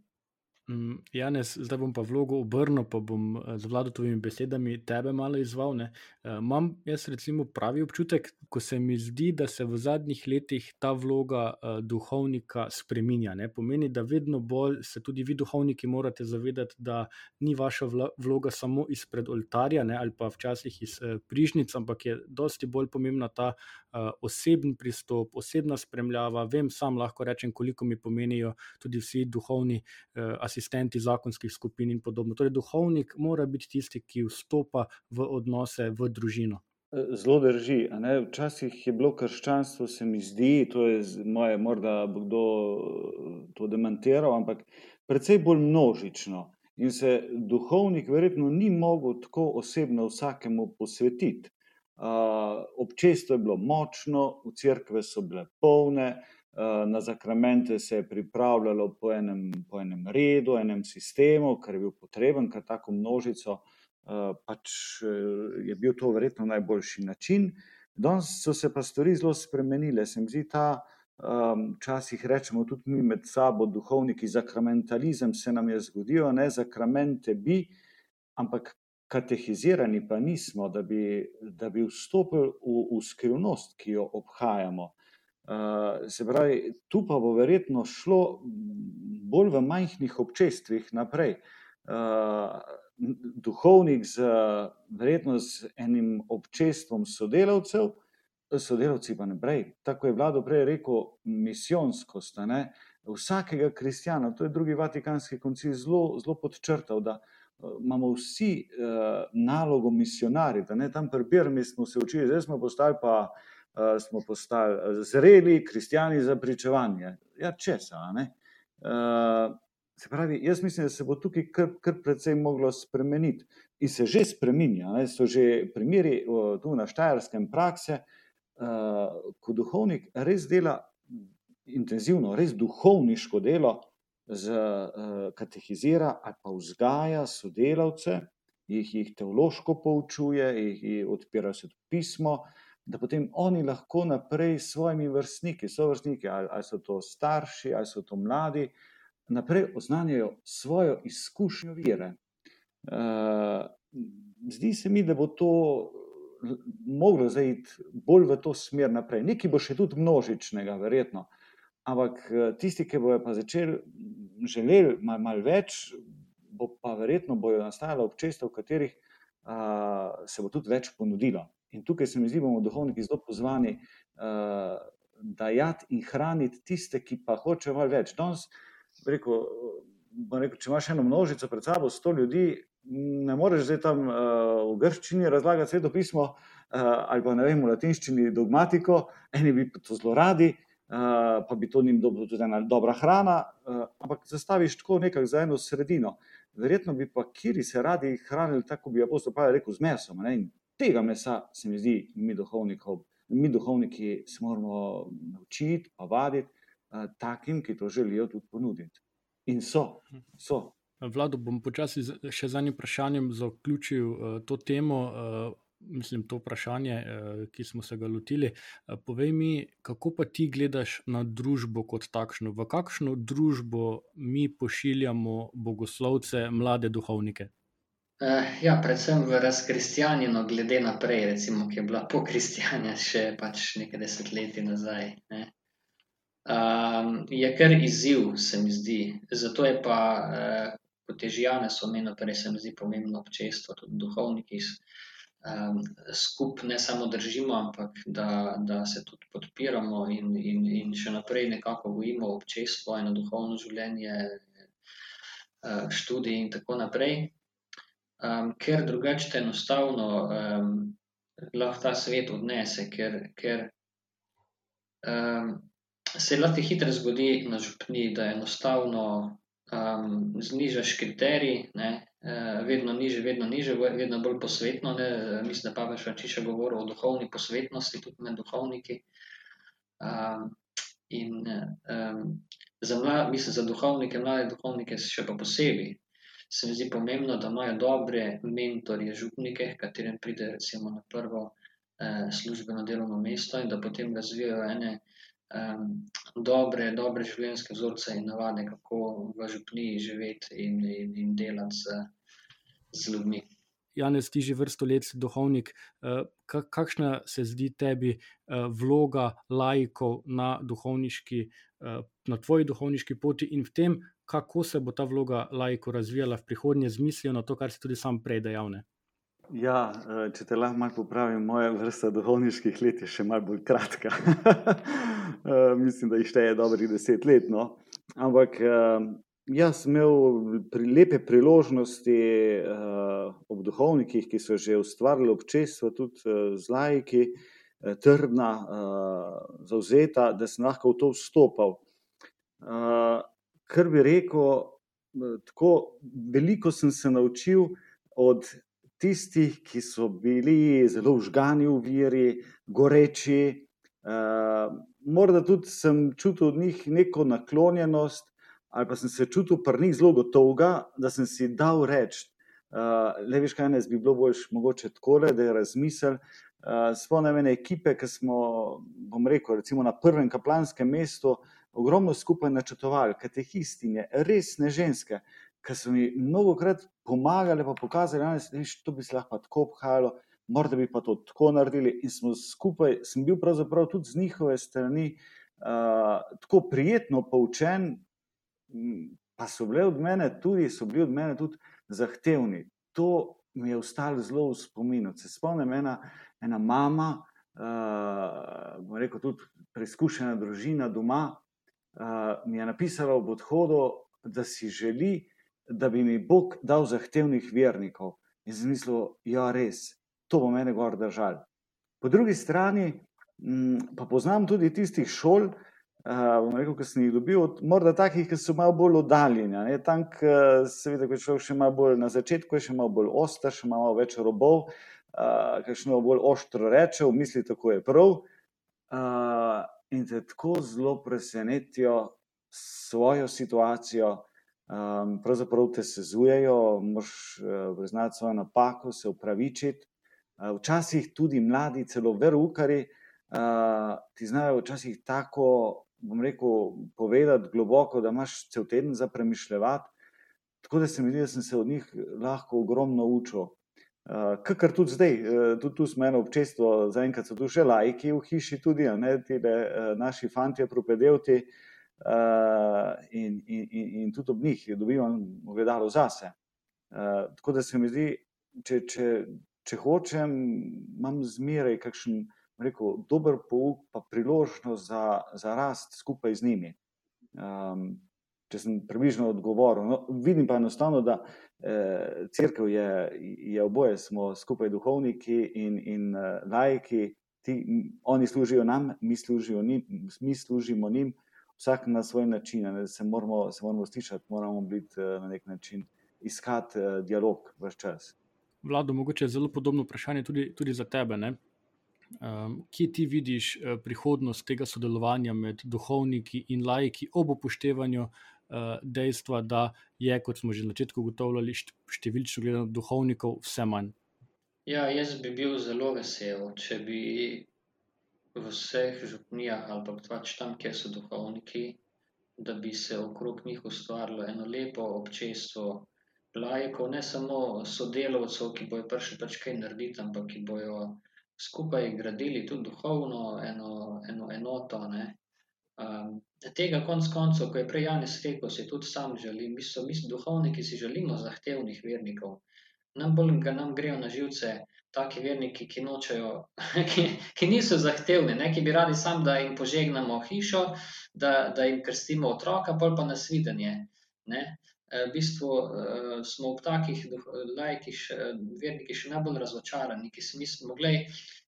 S2: Mm, Janes, zdaj bom pa vlogo obrnil, pa bom eh, z vladotovimi besedami tebe malo izval. Ne. Eh, Imam jaz recimo pravi občutek, ko se mi zdi, da se v zadnjih letih ta vloga uh, duhovnika spreminja. Ne. Pomeni, da vedno bolj se tudi vi, duhovniki, morate zavedati, da ni vaša vloga samo izpred oltarja ne, ali pa včasih iz uh, prižnic, ampak je dosti bolj pomembna ta uh, osebni pristop, osebna spremljava. Vem, sam lahko rečem, koliko mi pomenijo tudi vsi duhovni uh, asistenti zakonskih skupin in podobno. Torej, duhovnik mora biti tisti, ki vstopa v odnose, v družino.
S3: Zelo drži. Včasih je bilo krščanstvo, se mi zdi, to je moje, morda bo kdo to demantiral, ampak precej bolj množično. In se duhovnik verjetno ni mogel tako osebno vsakemu posvetiti. Uh, občestvo je bilo močno, v cerkve so bile polne, uh, na zakramente se je pripravljalo po enem, po enem redu, enem sistemu, kar je bil potreben, kar tako množico uh, Eh, pač eh, je bil to verjetno najboljši način. Danes so se pa stvari zelo spremenile. Se mi zdi ta, včasih um, rečemo tudi mi med sabo, duhovniki, zakramentalizem se nam je zgodil, ne zakramente bi, ampak katehizirani pa nismo, da bi, da bi vstopili v, v skrivnost, ki jo obhajamo. Uh, se pravi, tu pa bo verjetno šlo bolj v majhnih občestvih naprej. Uh, duhovnik z verjetno z enim občestvom sodelavcev, sodelavci pa naprej. Tako je vlado prej rekel, misijonskost vsakega kristjana. To je drugi vatikanski koncil zelo, zelo podčrtal, da imamo vsi uh, nalogo misionarja, da ne tam prebiramo, smo se učili, zdaj smo postali pa. Uh, smo postali zreli kristijani za pričevanje. Ja, česa. Uh, Se pravi, jaz mislim, da se bo tukaj kar, kar precej moglo spremeniti in se že spremenja. Ne? So že primeri tu na Štajerskem prakse, uh, ko duhovnik res dela intenzivno, res duhovniško delo, z, uh, katehizira ali pa vzgaja sodelavce, jih, jih teološko poučuje, jih, jih odpira se pismo. Da potem oni lahko naprej s svojimi vrstniki, so vrstniki, ali, ali so to starši, ali so to mladi, naprej oznanjajo svojo izkušnjo vire. Uh, zdi se mi, da bo to moglo zaiti bolj v to smer naprej. Nekaj bo še tudi množičnega, verjetno. Ampak eh, tisti, ki bojo pa začeli želeli malo mal več, bo pa verjetno bojo nastajala občestva, v katerih uh, se bo tudi več ponudilo. In tukaj se mi zdi, bomo duhovniki zelo pozvani uh, dajati in hraniti tiste, ki pa hočejo malo več. Danes rekel, rekel, če imaš eno množico pred sabo, sto ljudi, ne moreš zdaj tam uh, v grščini razlagati sveto pismo uh, ali pa ne vem, v latinščini dogmatiko, eni bi to zelo radi, uh, pa bi to njim dobro tudi ena dobra hrana, uh, ampak zastaviš tako nekako za eno sredino. Verjetno bi pa kiri se radi hranili tako, bi apostol Pavel rekel, z mesom. Ne? In tega mesa se mi zdi, mi mi duhovniki se moramo naučiti, pa vaditi, takim, ki to želijo tudi ponuditi. In so. so.
S2: Vlado, bom počasi še z enim vprašanjem zaključil uh, to temo. Uh, Mislim, to vprašanje, ki smo se ga lotili. Povej mi, kako pa ti gledaš na družbo kot takšno? V kakšno družbo mi pošiljamo bogoslovce, mlade duhovnike?
S4: Ja, predvsem v razkristjanjeno, glede naprej, recimo, ki je bila po kristjanju še pač nekaj desetletij nazaj. Ne? um, je kar izziv, se mi zdi. Zato je pa, uh, kot je že Janes omenil, prej se mi zdi pomembno občestvo, tudi duhovniki. Um, skupaj ne samo držimo, ampak da, da se tudi podpiramo in, in, in še naprej nekako gojimo občestvo, eno duhovno življenje, uh, študij in tako naprej. Um, ker drugače enostavno um, lahko ta svet odnese, ker, ker um, se lahko hitro zgodi na župni, da enostavno um, znižaš kriterij, ne, uh, vedno niže, vedno niže, vedno bolj posvetno. Ne, mislim, da pa več čiša govori o duhovni posvetnosti, tudi med duhovniki. Um, in um, za, mlad, mislim, za duhovnike, mlade duhovnike, še pa posebej. Se mi zdi pomembno, da imajo dobre mentorje, župnike, katerim pride recimo na prvo eh, službeno delovno mesto in da potem razvijajo ene eh, dobre, dobre življenjske vzorce in navade, kako v župniji živeti in, in, in delati z, z ljudmi.
S2: Janez, ti že vrsto let si duhovnik. Eh, kakšna se zdi tebi eh, vloga laikov na, eh, na tvoji duhovniški poti in v tem, kako se bo ta vloga laikov razvijala v prihodnje, z mislijo na to, kar si tudi sam prej dejal? Ne?
S3: Ja, če te lahko malo popravim, moja vrsta duhovniških let je še malo bolj kratka. (laughs) Mislim, da jih šteje dobrih deset let. No? Ampak Jaz sem imel pri lepe priložnosti ob duhovnikih, ki so že ustvarjali občestvo, tudi z lajki, trdna, zauzeta, da sem lahko v to vstopal. Uh, kar bi rekel, tako veliko sem se naučil od tistih, ki so bili zelo užgani v veri, goreči. Uh, morda tudi sem čutil od njih neko naklonjenost ali pa sem se čutil pri njih zelo gotovega, da sem si dal reči, uh, le veš, kaj ne bi bilo boljš, mogoče tako, da je razmisel. Uh, Spomnim ene ekipe, ki smo, bom rekel, recimo na prvem kaplanskem mestu, ogromno skupaj načrtovali, katehistine, resne ženske, ki so mi mnogo krat pomagali, pa pokazali, da to bi se lahko tako obhajalo, morda bi pa to tako naredili. In smo skupaj, sem bil pravzaprav tudi z njihove strani uh, tako prijetno poučen, pa so bili od mene tudi, so bili od mene tudi zahtevni. To mi je ostalo zelo v spominu. Se spomnim, ena, ena mama, uh, rekel tudi preizkušena družina doma, mi je napisala ob odhodu, da si želi, da bi mi Bog dal zahtevnih vernikov. In sem mislil, ja, res, to bo mene gor držal. Po drugi strani m, pa poznam tudi tistih šol, uh, ki sem jih dobil, morda takih, ki so malo bolj oddaljeni. Tam, seveda, ko je človek še malo bolj na začetku, je še malo bolj oster, še malo več robov, še malo bolj ostro reče, v misli tako je prav. In te tako zelo presenetijo svojo situacijo, pravzaprav te sezujejo, moš priznati svojo napako, se upravičiti. Včasih tudi mladi, celo veroukari, ti znajo včasih tako bom rekel, povedati globoko, da imaš cel teden za premišljati. Tako da se mi zdi, da sem se od njih lahko ogromno učil. Uh, Kar tudi zdaj, uh, tudi tu smo eno občestvo, zaenkrat so tu še lajki v hiši, tudi ne, tile, uh, naši fanti, propedelti, uh, in, in, in, in tudi ob njih dobivam gledalo zase. Uh, tako da se mi zdi, če, če, če hočem, imam zmeraj kakšen rekel, dober pouk, pa priložnost za, za rast skupaj z njimi. Um, če sem približno odgovoril. No, vidim pa enostavno, da eh, crkva je, je oboje, smo skupaj duhovniki in, in uh, lajki, ti, oni služijo nam, mi, njim, mi služimo njim, vsak na svoj način. Ne, se, moramo, moramo slišati, moramo biti uh, na nek način iskati uh, dialog v vse čas.
S2: Vlado, mogoče je zelo podobno vprašanje tudi, tudi za tebe. Ne? Um, kje ti vidiš uh, prihodnost tega sodelovanja med duhovniki in laiki ob upoštevanju uh, dejstva, da je, kot smo že na začetku ugotovljali, številčno gledano duhovnikov vse manj?
S4: Ja, jaz bi bil zelo vesel, če bi v vseh župnijah ali pa pač tam, kjer so duhovniki, da bi se okrog njih ustvarilo eno lepo občestvo. Lajkov, ne samo sodelavcev, ki bojo prišli pač kaj narediti, ampak ki bojo skupaj gradili tudi duhovno eno, eno enoto. Um, tega konc koncev, ko je prej Janis rekel, si tudi sam želim, mi so mi duhovniki, si želimo zahtevnih vernikov. Nam bolj ga nam grejo na živce taki verniki, ki nočejo, (laughs) ki, ki niso zahtevni, ne, ki bi radi sam, da jim požegnamo hišo, da, da jim krstimo otroka, pol pa nasvidenje. Ne. Eh, v bistvu uh, smo v takih lajkih, verniki, še najbolj razočarani, ki si mislimo, da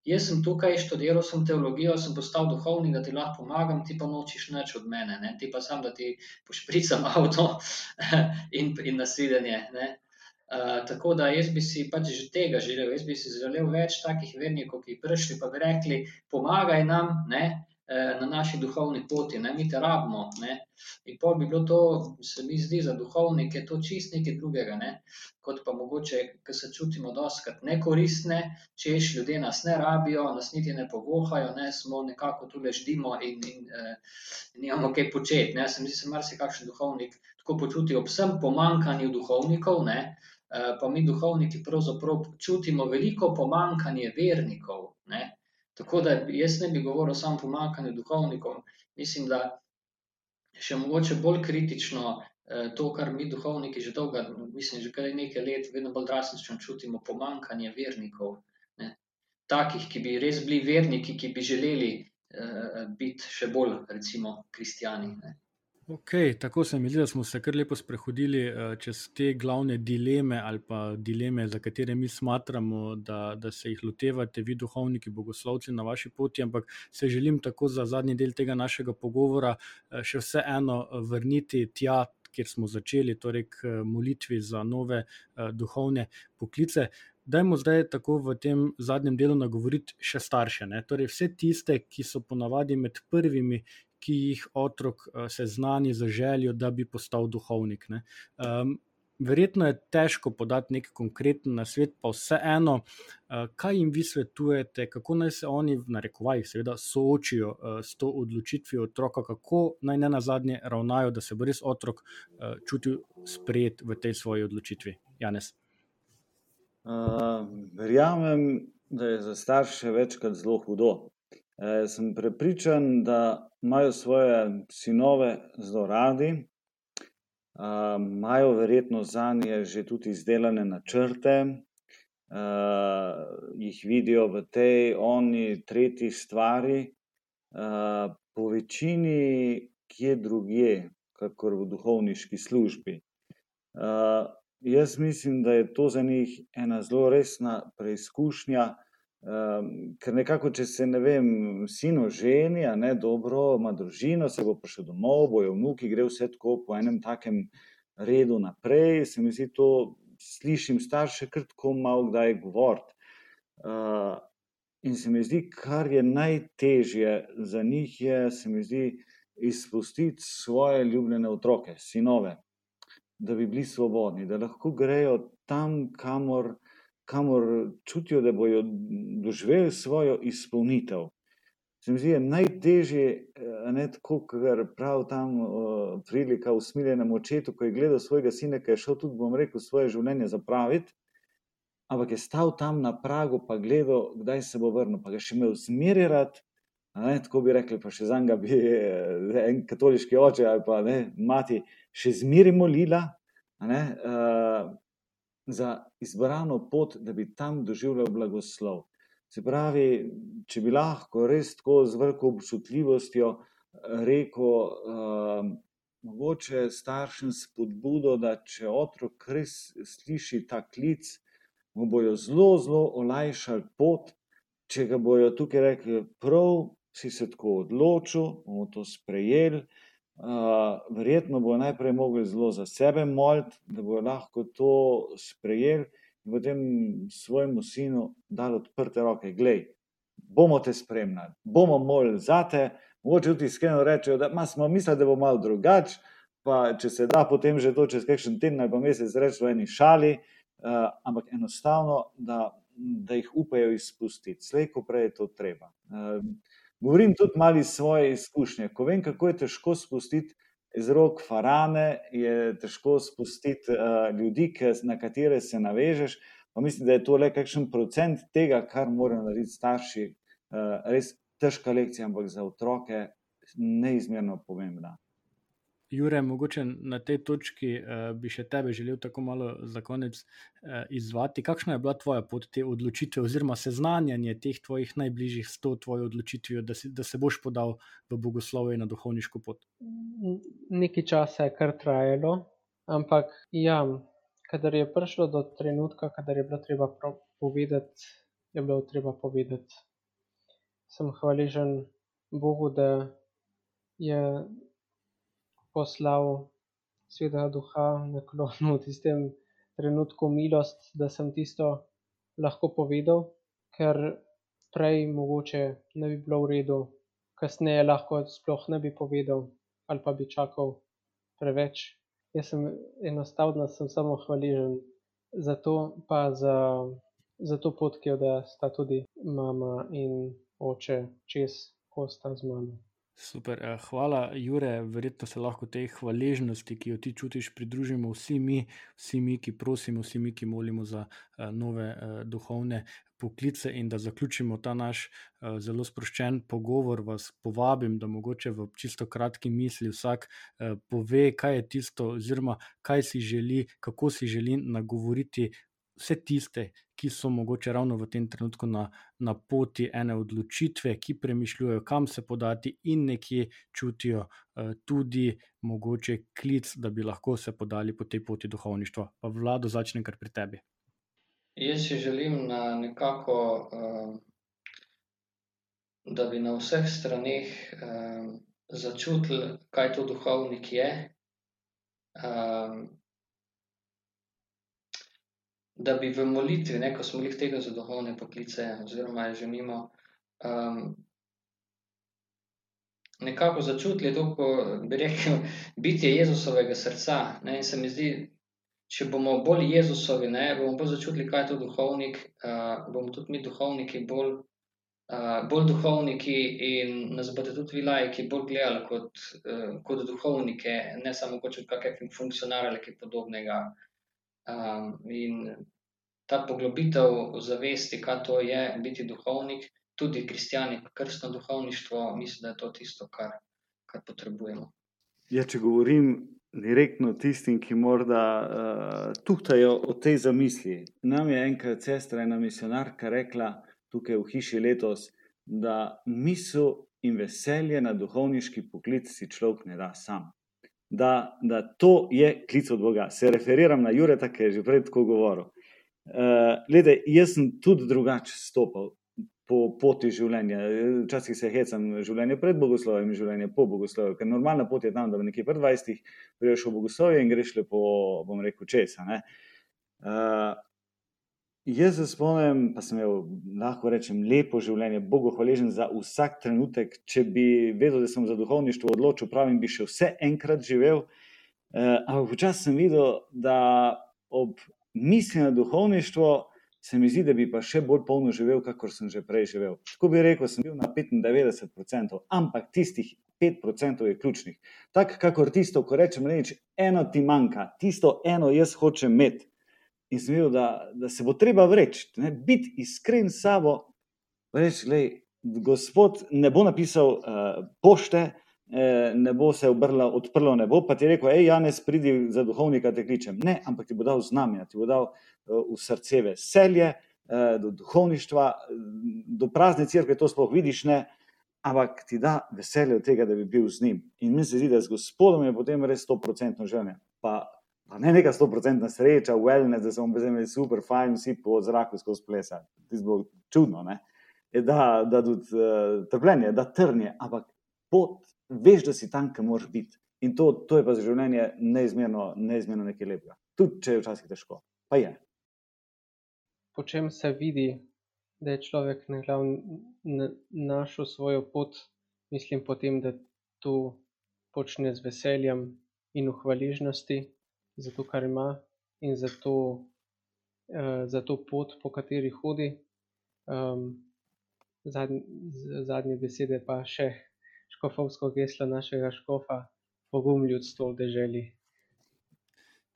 S4: jaz sem tukaj, študiral sem teologijo, sem postal duhovnik, da ti lahko pomagam, ti pa nočiš nič od mene, ne? ti pa sam, da ti pošpricam (laughs) avto in, in nasvidenje. Uh, tako da jaz bi si pač že tega želel, jaz bi si želel več takih vernikov, ki bi prišli in bi rekli: Pomagaj nam, ne? Na naši duhovni poti, ne, mi te rabimo, ne. In pol bi bilo to, se mi zdi, za duhovnike to čisto nekaj drugega, ne, kot pa mogoče, ke se čutimo dostikrat nekoristne, češ ljudje nas ne rabijo, nas niti ne povohajo, ne, smo nekako tule ždimo in, in, nimamo kaj početi, ne, se mi zdi, se marsikakšen duhovnik tako počuti ob vsem pomanjkanju duhovnikov, ne, pa mi duhovniki pravzaprav čutimo veliko pomanjkanje vernikov, ne. Tako da jaz ne bi govoril samo o pomanjkanju duhovnikov, mislim, da še mogoče bolj kritično, to, kar mi duhovniki že dolgo, mislim, že kar nekaj let vedno bolj drastično čutimo pomanjkanje vernikov, ne. Takih, ki bi res bili verniki, ki bi želeli, biti še bolj recimo kristjani, ne.
S2: Okej, tako se mi zdi, da smo se kar lepo sprehodili, čez te glavne dileme ali pa dileme, za katere mi smatramo, da, da se jih lotevate vi, duhovniki, bogoslovci na vaši poti, ampak se želim tako za zadnji del tega našega pogovora, še vseeno vrniti tja, kjer smo začeli, torej k molitvi za nove, duhovne poklice. Dajmo zdaj tako v tem zadnjem delu nagovoriti še starše, ne, torej vse tiste, ki so ponavadi med prvimi, ki jih otrok, seznani z željo, da bi postal duhovnik, ne. verjetno je težko podati neki konkreten nasvet, pa vseeno, kaj jim vi svetujete, kako naj se oni, v narekovajih seveda, soočijo, s to odločitvijo otroka, kako naj nenazadnje ravnajo, da se bo res otrok, čutil sprejet v tej svoji odločitvi? Janez.
S3: verjamem, da je za starše večkrat zelo hudo. Sem prepričan, da imajo svoje sinove zelo radi, imajo verjetno zanje že tudi izdelane načrte, jih vidijo v tej, oni, tretji stvari, po večini kje drugje kakor v duhovniški službi. jaz mislim, da je to za njih ena zelo resna preizkušnja, ker nekako, če se, ne vem, sin oženi, a ne, dobro, ima družino, saj bo prišel domov, bojo vnuki, gre vse tako po enem takem redu naprej, se mi zdi to, slišim starše kar tako malo kdaj govoriti. in se mi zdi, kar je najtežje za njih, je, se mi zdi, izpustiti svoje ljubljene otroke, sinove. Da bi bili svobodni, da lahko grejo tam, kamor, kamor čutijo, da bojo doživeli svojo izpolnitev. Se mi zdi, je najtežje, ne, tako kakor pravi tam, prilika o usmiljenem očetu, ko je gledal svojega sina, ki je šel tudi, bom rekel, svoje življenje zapravit, ampak je stal tam na pragu pa gledal, kdaj se bo vrnil, pa ga je še imel a ne, tako bi rekli, pa še zanj bi, en katoliški oče ali pa, ne, mati še zmeraj molila, ne, za izbrano pot, da bi tam doživljal blagoslov. Se pravi, če bi lahko res tako z veliko občutljivostjo, rekel, mogoče staršem spodbudo, da če otrok res sliši ta klic, mu bojo zelo, zelo olajšali pot, če ga bojo tukaj rekli: "Prav, si se tako odločil, bomo to sprejeli." Verjetno bojo najprej mogli zelo za sebe moliti, da bojo lahko to sprejeli, in potem svojemu sinu dali odprte roke: "Glej, bomo te spremljali, bomo molili zate." Mogoče tudi iskreno rečejo, da, ma, smo mislili, da bo malo drugače, pa če se da, potem že to čez kakšen teden ali pa mesec reči v eni šali, ampak enostavno, da, da jih upajo izpustiti, slej ko prej je to treba. Govorim tudi malo iz svoje izkušnje, ko vem, kako je težko spustiti iz rok farane, je težko spustiti, ljudi, ke, na katere se navežeš, pa mislim, da je to le kakšen procent tega, kar morajo narediti starši, res težka lekcija, ampak za otroke neizmerno pomembna.
S2: Jure, mogoče na tej točki, bi še tebe želel tako malo za konec, izzvati, kakšna je bila tvoja pot te odločitve oziroma seznanjanje teh tvojih najbližjih s to tvojo odločitvijo, da si, da se boš podal v bogoslovje na duhovniško pot?
S5: nekaj časa je kar trajalo, ampak ja, kadar je prišlo do trenutka, kadar je bilo treba povedati, je bilo treba povedati. Sem hvaležen bogu, da je poslal svetega duha, naklonil v tistem trenutku milost, da sem tisto lahko povedal, ker prej mogoče ne bi bilo v redu, kasneje lahko sploh ne bi povedal, ali pa bi čakal preveč. Jaz sem enostavno sem samo hvaležen za to, pa za, za to pot, ki jo da sta tudi mama in oče čez, ko sta z mano.
S2: Super, eh, hvala, Jure. Verjetno se lahko tej hvaležnosti, ki jo ti čutiš, pridružimo vsi mi, vsi mi, ki prosimo, vsi mi, ki molimo za eh, nove eh, duhovne poklice. In da zaključimo ta naš zelo sproščen pogovor, vas povabim, da mogoče v čisto kratki misli vsak pove, kaj je tisto, oziroma kaj si želi, kako si želi nagovoriti vse tiste, ki so mogoče ravno v tem trenutku na, na poti ene odločitve, ki premišljujejo, kam se podati, in nekje čutijo uh, tudi mogoče klic, da bi lahko se podali po tej poti duhovništva. Pa vlado, začnem kar pri tebi.
S4: Jaz si želim na nekako, uh, da bi na vseh straneh uh, začutili, kaj to duhovnik je. Uh, da bi v molitvi, ne, ko smo jih tega za duhovne poklice, oziroma že mimo, um, nekako začutili to, bi rekel, (laughs) biti Jezusovega srca. Ne, in se mi zdi, če bomo bolj Jezusovi, ne, bomo bolj začutili, kaj je to duhovnik, uh, bomo tudi mi duhovniki bolj. Uh, bolj duhovniki, in nas bodo tudi vi, lajki, bolj gledali kot, uh, kot duhovnike, ne samo kot kakšne funkcionarje ali kaj podobnega. Um, in ta poglobitev zavesti, kaj to je biti duhovnik, tudi kristijani, krstno duhovništvo, mislim, da je to tisto, kar, kar potrebujemo.
S3: Ja, če govorim direktno tistim, ki morda uh, tuhtajo o tej zamisli. Nam je enkrat sestra, ena misionarka, rekla tukaj v hiši letos, da misel in veselje na duhovniški poklic si človek ne da sam da, da to je klic od Boga. Se referiram na Jureta, ki je že prej tako govoril. Uh, lede, jaz sem tudi drugače stopil po poti življenja. Včasih se hecam življenje pred bogoslovjem in življenje po bogoslovju, ker normalna pot je tam, da bi nekje pred 20 priješ v bogoslovje in greš lepo, bom rekel, česa. Uh, Jaz se spomnim, pa sem imel, lahko rečem, lepo življenje, Bogu hvaležen za vsak trenutek. Če bi vedel, da sem za duhovništvo odločil, pravim, bi še vse enkrat živel. Eh, ampak včasih sem videl, da ob misli na duhovništvo se mi zdi, da bi pa še bolj polno živel, kakor sem že prej živel. Tako bi rekel, sem bil na 95%, ampak tistih 5% je ključnih. Tako, kakor tisto, ko rečem, reč, eno ti manjka, tisto eno jaz hočem imeti in sem videl, da, da se bo treba vreči, biti iskren s sabo. Reči, gospod ne bo napisal uh, pošte, eh, ne bo se obrlo, odprlo nebo, pa ti je rekel, hej, Janes, pridi za duhovnika, te kličem. Ne, ampak ti bo dal znamenja, ti bo dal uh, v srce veselje, uh, do duhovništva, do prazne crkve, to sploh vidiš, ne. Ampak ti da veselje od tega, da bi bil z njim. In mi se zdi, da z gospodom je potem res 100% želje. Pa pa ne neka stoprocentna sreča, wellness, da smo imeli super, fajn, vsi po zraku skozi plesa. To bilo čudno, ne? je da, da tudi uh, trpljenje, da trnje, ampak pot, veš, da si tam, ki moraš biti. In to, to je pa za življenje neizmerno, neizmerno nekaj lepega. Tudi če je včasih težko, pa je.
S5: Po čem se vidi, da je človek našel svojo pot, mislim, potem, da to počne z veseljem in v hvaležnosti, za to, kar ima in za to, uh, za to pot, po kateri hodi. Um, zadnje, zadnje besede pa še škofovsko geslo našega škofa, pogum ljudstvo v deželi.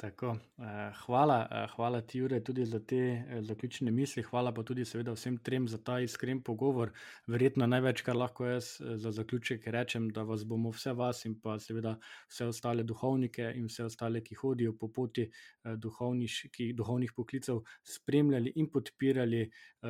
S2: Tako, eh, hvala, eh, hvala ti, Jure, tudi za te eh, zaključne misli. Hvala pa tudi, seveda, vsem trem za ta iskren pogovor. Verjetno največ, kar lahko jaz za zaključek rečem, da vas bomo vse vas in pa seveda vse ostale duhovnike in vse ostale, ki hodijo po poti duhovnih poklicev, spremljali in podpirali.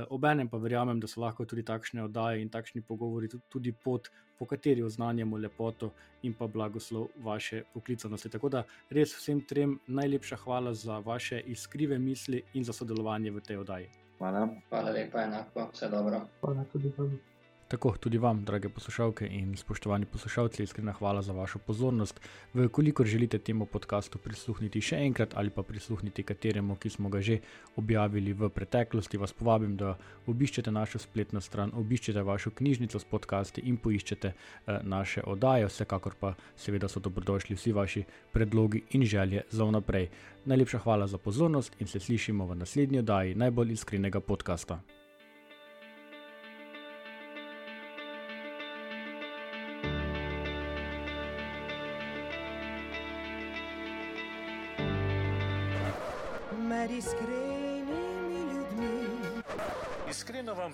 S2: Obenem pa verjamem, da so lahko tudi takšne oddaje in takšni pogovori tudi pot po kateri oznanjamo lepoto in pa blagoslov vaše poklicanosti. Tako da res vsem trem najlepša hvala za vaše iskrive misli in za sodelovanje v tej oddaji.
S3: Hvala.
S4: Hvala lepa, enako, vse dobro.
S5: Hvala tudi vam.
S2: Tako tudi vam, drage poslušalke in spoštovani poslušalci, iskrena hvala za vašo pozornost. Vkolikor želite temu podkastu prisluhniti še enkrat ali pa prisluhniti kateremu, ki smo ga že objavili v preteklosti, vas povabim, da obiščete našo spletno stran, obiščete vašo knjižnico s podcasti in poiščete eh, naše oddaje. Vsekakor pa seveda so dobrodošli vsi vaši predlogi in želje za vnaprej. Najlepša hvala za pozornost in se slišimo v naslednji oddaji najbolj iskrenega podcasta.